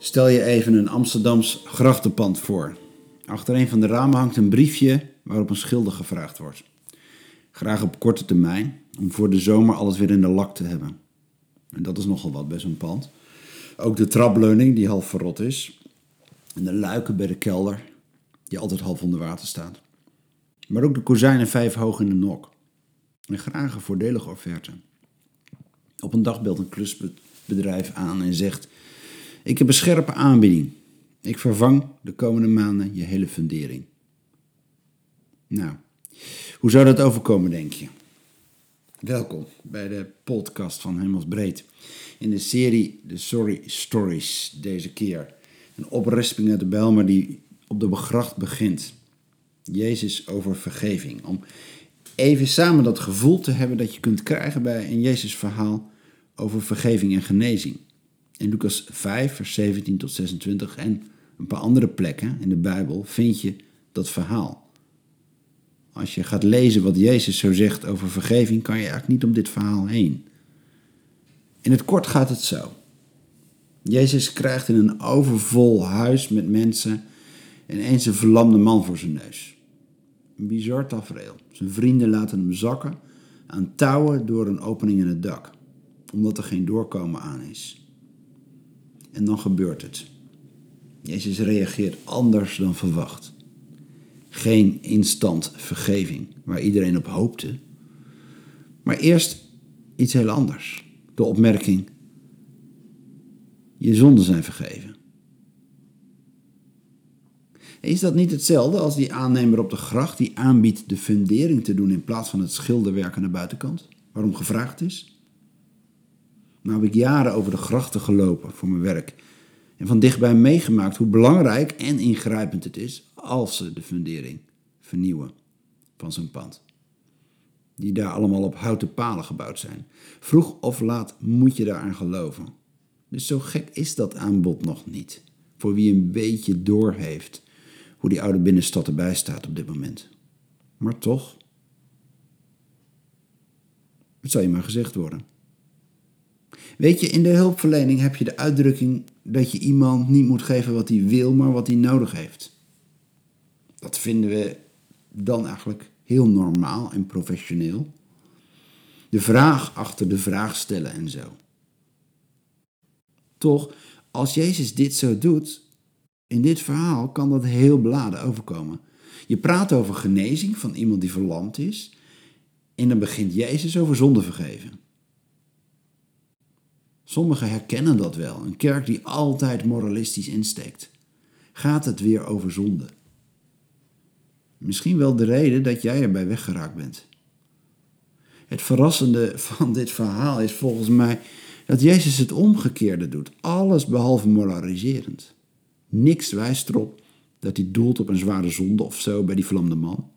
Stel je even een Amsterdams grachtenpand voor. Achter een van de ramen hangt een briefje waarop een schilder gevraagd wordt. Graag op korte termijn, om voor de zomer alles weer in de lak te hebben. En dat is nogal wat bij zo'n pand. Ook de trapleuning, die half verrot is. En de luiken bij de kelder, die altijd half onder water staat. Maar ook de kozijnen vijf hoog in de nok. En graag een voordelige offerte. Op een dag belt een klusbedrijf aan en zegt: Ik heb een scherpe aanbieding. Ik vervang de komende maanden je hele fundering. Nou, hoe zou dat overkomen, denk je? Welkom bij de podcast van Hemelsbreed. In de serie The Sorry Stories deze keer. Een oprisping uit de Bijl, die op de begracht begint. Jezus over vergeving. Om even samen dat gevoel te hebben dat je kunt krijgen bij een Jezus verhaal over vergeving en genezing. In Lucas 5, vers 17 tot 26 en een paar andere plekken in de Bijbel vind je dat verhaal. Als je gaat lezen wat Jezus zo zegt over vergeving, kan je eigenlijk niet om dit verhaal heen. In het kort gaat het zo. Jezus krijgt in een overvol huis met mensen ineens een verlamde man voor zijn neus. Een bizar tafereel. Zijn vrienden laten hem zakken aan touwen door een opening in het dak, omdat er geen doorkomen aan is. En dan gebeurt het. Jezus reageert anders dan verwacht. Geen instant vergeving waar iedereen op hoopte, maar eerst iets heel anders. De opmerking: Je zonden zijn vergeven. Is dat niet hetzelfde als die aannemer op de gracht die aanbiedt de fundering te doen in plaats van het schilderwerk aan de buitenkant? Waarom gevraagd is? Nou heb ik jaren over de grachten gelopen voor mijn werk en van dichtbij meegemaakt hoe belangrijk en ingrijpend het is als ze de fundering vernieuwen van zo'n pand. Die daar allemaal op houten palen gebouwd zijn. Vroeg of laat moet je daaraan geloven. Dus zo gek is dat aanbod nog niet. Voor wie een beetje doorheeft hoe die oude binnenstad erbij staat op dit moment. Maar toch, het zou je maar gezegd worden. Weet je, in de hulpverlening heb je de uitdrukking dat je iemand niet moet geven wat hij wil, maar wat hij nodig heeft. Dat vinden we dan eigenlijk heel normaal en professioneel. De vraag achter de vraag stellen en zo. Toch, als Jezus dit zo doet, in dit verhaal kan dat heel beladen overkomen. Je praat over genezing van iemand die verlamd is, en dan begint Jezus over zonde vergeven. Sommigen herkennen dat wel, een kerk die altijd moralistisch insteekt. Gaat het weer over zonde? Misschien wel de reden dat jij erbij weggeraakt bent. Het verrassende van dit verhaal is volgens mij dat Jezus het omgekeerde doet, alles behalve moraliserend. Niks wijst erop dat hij doelt op een zware zonde of zo bij die verlamde man.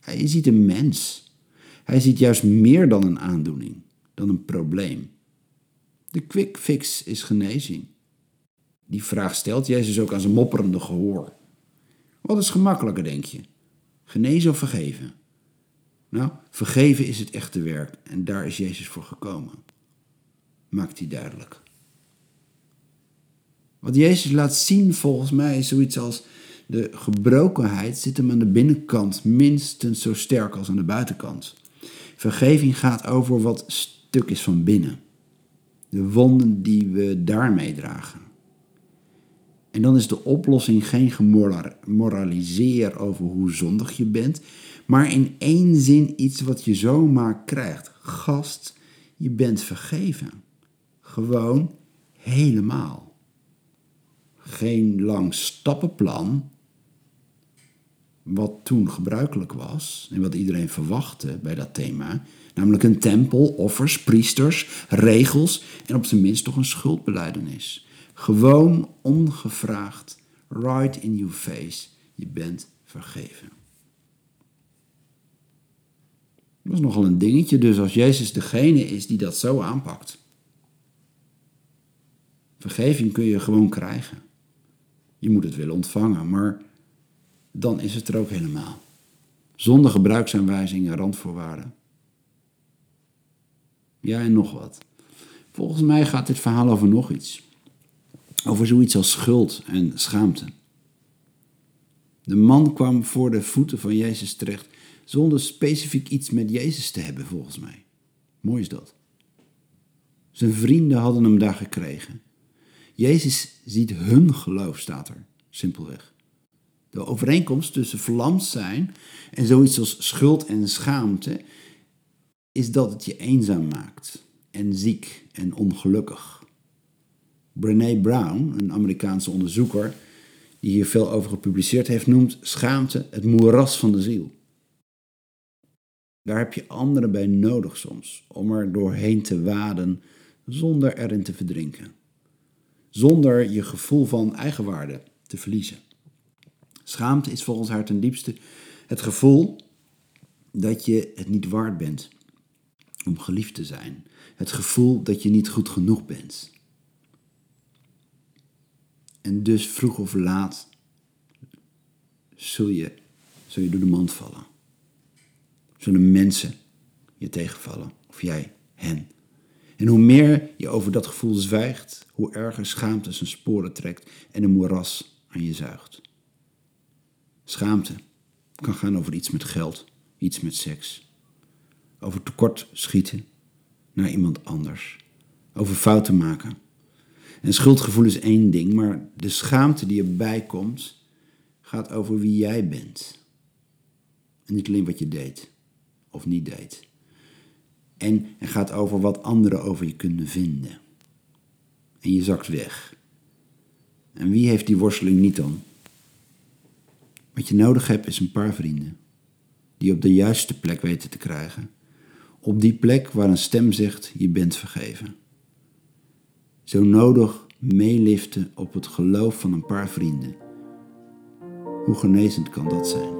Hij ziet een mens. Hij ziet juist meer dan een aandoening, dan een probleem. De quick fix is genezing. Die vraag stelt Jezus ook aan zijn mopperende gehoor. Wat is gemakkelijker, denk je? Genezen of vergeven? Nou, vergeven is het echte werk en daar is Jezus voor gekomen. Maakt hij duidelijk. Wat Jezus laat zien volgens mij is zoiets als de gebrokenheid zit hem aan de binnenkant minstens zo sterk als aan de buitenkant. Vergeving gaat over wat stuk is van binnen. De wonden die we daarmee dragen. En dan is de oplossing geen gemoraliseer over hoe zondig je bent, maar in één zin iets wat je zomaar krijgt. Gast, je bent vergeven. Gewoon helemaal. Geen lang stappenplan, wat toen gebruikelijk was en wat iedereen verwachtte bij dat thema, namelijk een tempel, offers, priesters, regels en op zijn minst toch een schuldbeleidenis. Gewoon ongevraagd, right in your face, je bent vergeven. Dat is nogal een dingetje dus als Jezus degene is die dat zo aanpakt. Vergeving kun je gewoon krijgen. Je moet het willen ontvangen, maar dan is het er ook helemaal. Zonder gebruiksaanwijzingen en randvoorwaarden. Ja, en nog wat. Volgens mij gaat dit verhaal over nog iets. over zoiets als schuld en schaamte. De man kwam voor de voeten van Jezus terecht zonder specifiek iets met Jezus te hebben, volgens mij. Mooi is dat. Zijn vrienden hadden hem daar gekregen. Jezus ziet hun geloof, staat er, simpelweg. De overeenkomst tussen verlamd zijn en zoiets als schuld en schaamte is dat het je eenzaam maakt en ziek en ongelukkig. Brené Brown, een Amerikaanse onderzoeker die hier veel over gepubliceerd heeft, noemt schaamte het moeras van de ziel. Daar heb je anderen bij nodig soms om er doorheen te waden zonder erin te verdrinken. Zonder je gevoel van eigenwaarde te verliezen. Schaamte is volgens haar ten diepste het gevoel dat je het niet waard bent om geliefd te zijn. Het gevoel dat je niet goed genoeg bent. En dus vroeg of laat zul je, zul je door de mand vallen. Zullen mensen je tegenvallen of jij hen. En hoe meer je over dat gevoel zwijgt, hoe erger schaamte zijn sporen trekt en een moeras aan je zuigt. Schaamte kan gaan over iets met geld, iets met seks, over tekort schieten naar iemand anders, over fouten maken. En schuldgevoel is één ding, maar de schaamte die erbij komt, gaat over wie jij bent. En niet alleen wat je deed of niet deed. En het gaat over wat anderen over je kunnen vinden. En je zakt weg. En wie heeft die worsteling niet dan? Wat je nodig hebt is een paar vrienden. Die op de juiste plek weten te krijgen. Op die plek waar een stem zegt: je bent vergeven. Zo nodig meeliften op het geloof van een paar vrienden. Hoe genezend kan dat zijn?